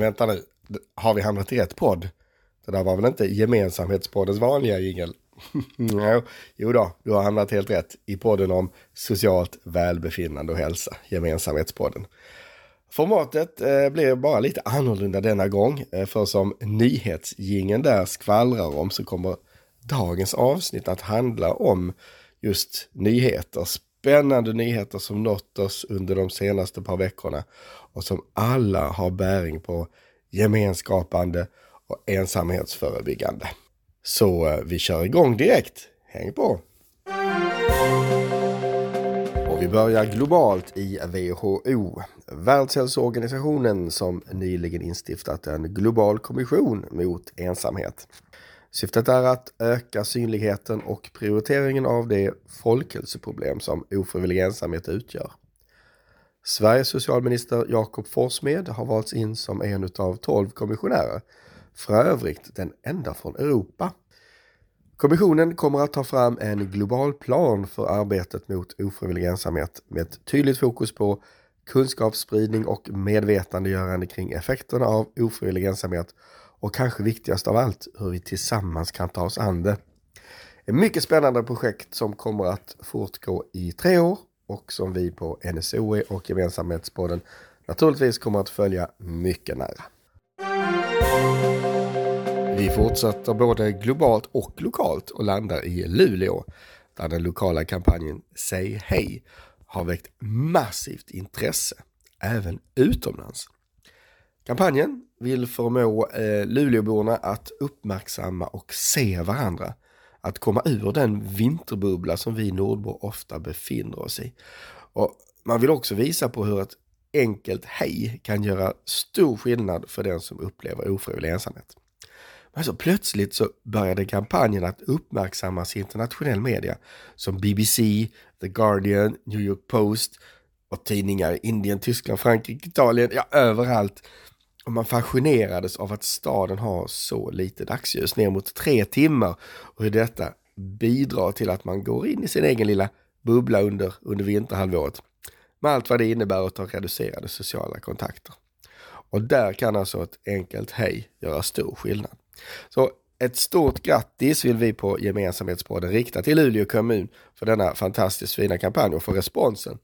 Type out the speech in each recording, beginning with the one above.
men vänta nu. Har vi hamnat i rätt podd? Det där var väl inte gemensamhetspoddens vanliga jingel? jo då, du har hamnat helt rätt i podden om socialt välbefinnande och hälsa, gemensamhetspodden. Formatet eh, blir bara lite annorlunda denna gång, eh, för som nyhetsgingen där skvallrar om så kommer dagens avsnitt att handla om just nyheter, spännande nyheter som nått oss under de senaste par veckorna och som alla har bäring på gemenskapande och ensamhetsförebyggande. Så eh, vi kör igång direkt. Häng på! Och vi börjar globalt i WHO, Världshälsoorganisationen som nyligen instiftat en global kommission mot ensamhet. Syftet är att öka synligheten och prioriteringen av det folkhälsoproblem som ofrivillig ensamhet utgör. Sveriges socialminister Jakob Forssmed har valts in som en av tolv kommissionärer, för övrigt den enda från Europa. Kommissionen kommer att ta fram en global plan för arbetet mot ofrivillig ensamhet med ett tydligt fokus på kunskapsspridning och medvetandegörande kring effekterna av ofrivillig ensamhet och kanske viktigast av allt hur vi tillsammans kan ta oss an det. Ett mycket spännande projekt som kommer att fortgå i tre år och som vi på NSOE och Gemensamhetspodden naturligtvis kommer att följa mycket nära. Vi fortsätter både globalt och lokalt och landar i Luleå där den lokala kampanjen Säg hej har väckt massivt intresse, även utomlands. Kampanjen vill förmå eh, Luleåborna att uppmärksamma och se varandra. Att komma ur den vinterbubbla som vi nordbor ofta befinner oss i. Och man vill också visa på hur ett enkelt hej kan göra stor skillnad för den som upplever ofrivillig ensamhet. Men så plötsligt så började kampanjen att uppmärksammas i internationell media som BBC, The Guardian, New York Post och tidningar i Indien, Tyskland, Frankrike, Italien, ja överallt och man fascinerades av att staden har så lite dagsljus, ner mot tre timmar. Och hur detta bidrar till att man går in i sin egen lilla bubbla under, under vinterhalvåret. Med allt vad det innebär att ha reducerade sociala kontakter. Och där kan alltså ett enkelt hej göra stor skillnad. Så ett stort grattis vill vi på Gemensamhetspodden rikta till Luleå kommun för denna fantastiskt fina kampanj och för responsen.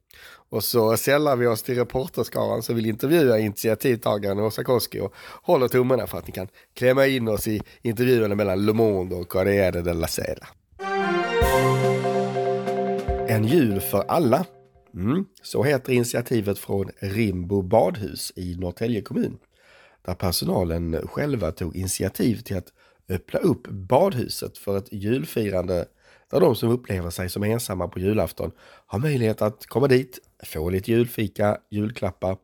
Och så sällar vi oss till reporterskaran som vill intervjua initiativtagaren Åsa Koski och håller tummarna för att ni kan klämma in oss i intervjuerna mellan Le Monde och Corriere della Sera. En jul för alla. Mm, så heter initiativet från Rimbo badhus i Norrtälje kommun. Där personalen själva tog initiativ till att öppna upp badhuset för ett julfirande där de som upplever sig som ensamma på julafton har möjlighet att komma dit, få lite julfika, julklappar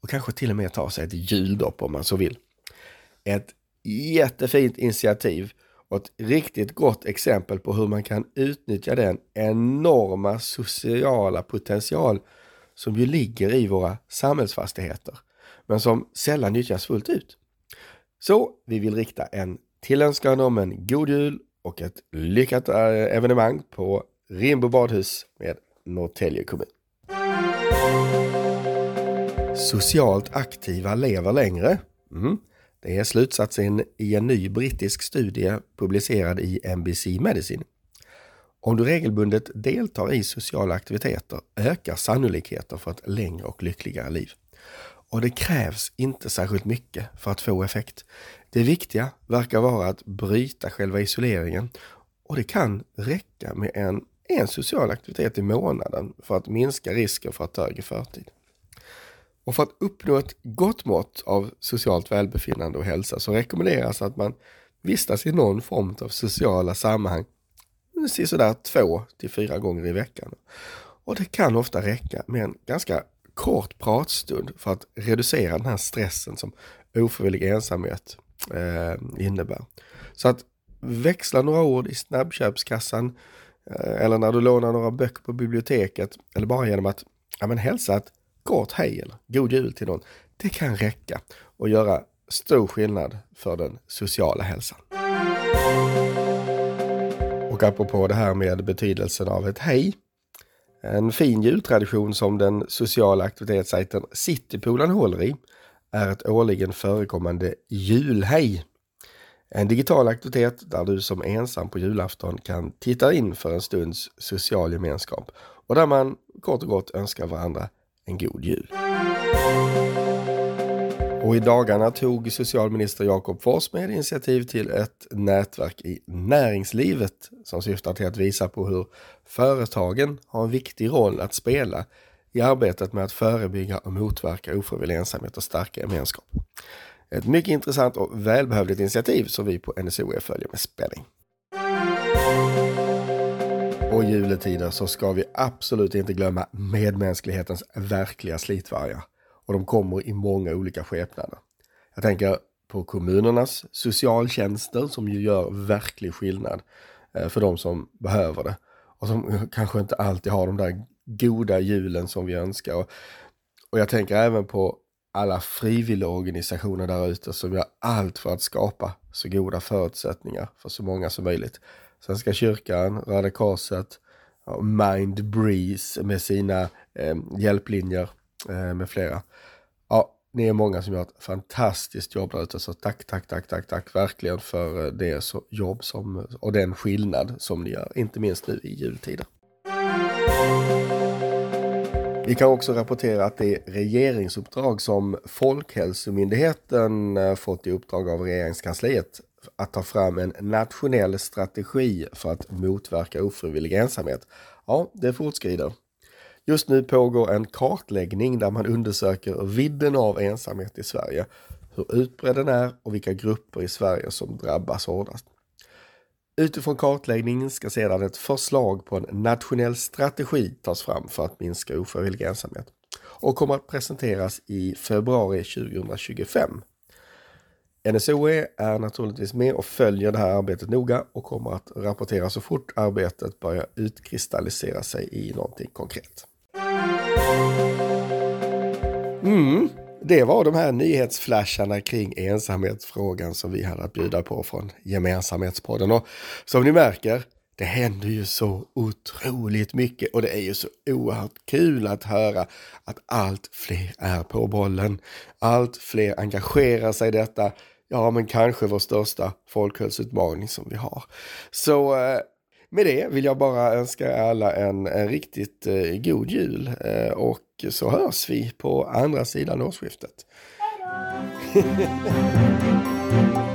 och kanske till och med ta sig ett juldopp om man så vill. Ett jättefint initiativ och ett riktigt gott exempel på hur man kan utnyttja den enorma sociala potential som ju ligger i våra samhällsfastigheter, men som sällan nyttjas fullt ut. Så vi vill rikta en Tillönskar honom en god jul och ett lyckat eh, evenemang på Rimbo badhus med Norrtälje kommun. Socialt aktiva lever längre. Mm. Det är slutsatsen i en ny brittisk studie publicerad i NBC Medicine. Om du regelbundet deltar i sociala aktiviteter ökar sannolikheten för ett längre och lyckligare liv. Och det krävs inte särskilt mycket för att få effekt. Det viktiga verkar vara att bryta själva isoleringen och det kan räcka med en, en social aktivitet i månaden för att minska risken för att dö i förtid. Och för att uppnå ett gott mått av socialt välbefinnande och hälsa så rekommenderas att man vistas i någon form av sociala sammanhang sådär två till fyra gånger i veckan. Och det kan ofta räcka med en ganska kort pratstund för att reducera den här stressen som ofrivillig ensamhet eh, innebär. Så att växla några ord i snabbköpskassan eh, eller när du lånar några böcker på biblioteket eller bara genom att ja, men hälsa ett gott hej eller god jul till någon. Det kan räcka och göra stor skillnad för den sociala hälsan. Och apropå det här med betydelsen av ett hej en fin jultradition som den sociala aktivitetssajten Citypoolen håller i är ett årligen förekommande julhej. En digital aktivitet där du som ensam på julafton kan titta in för en stunds social gemenskap och där man kort och gott önskar varandra en god jul. Och i dagarna tog socialminister Jakob Forssmed initiativ till ett nätverk i näringslivet som syftar till att visa på hur företagen har en viktig roll att spela i arbetet med att förebygga och motverka ofrivillig ensamhet och starka gemenskap. Ett mycket intressant och välbehövligt initiativ som vi på NSOE följer med spänning. Och i juletider så ska vi absolut inte glömma medmänsklighetens verkliga slitvargar. Och de kommer i många olika skepnader. Jag tänker på kommunernas socialtjänster som ju gör verklig skillnad eh, för de som behöver det. Och som kanske inte alltid har de där goda julen som vi önskar. Och, och jag tänker även på alla frivilligorganisationer där ute som gör allt för att skapa så goda förutsättningar för så många som möjligt. Svenska kyrkan, Röda Korset, Mind Breeze med sina eh, hjälplinjer eh, med flera. Ja, ni är många som gör ett fantastiskt jobb där ute, så tack, tack, tack, tack, tack verkligen för eh, det så, jobb som, och den skillnad som ni gör, inte minst nu i jultider. Vi kan också rapportera att det regeringsuppdrag som Folkhälsomyndigheten eh, fått i uppdrag av regeringskansliet att ta fram en nationell strategi för att motverka ofrivillig ensamhet. Ja, det fortskrider. Just nu pågår en kartläggning där man undersöker vidden av ensamhet i Sverige, hur utbredd den är och vilka grupper i Sverige som drabbas hårdast. Utifrån kartläggningen ska sedan ett förslag på en nationell strategi tas fram för att minska ofrivillig ensamhet och kommer att presenteras i februari 2025. NSOE är naturligtvis med och följer det här arbetet noga och kommer att rapportera så fort arbetet börjar utkristallisera sig i någonting konkret. Mm. Det var de här nyhetsflasharna kring ensamhetsfrågan som vi hade att bjuda på från Gemensamhetspodden. Och som ni märker, det händer ju så otroligt mycket och det är ju så oerhört kul att höra att allt fler är på bollen. Allt fler engagerar sig i detta. Ja, men kanske vår största folkhälsoutmaning som vi har. Så eh, med det vill jag bara önska alla en, en riktigt eh, god jul eh, och så hörs vi på andra sidan årsskiftet. Hej då!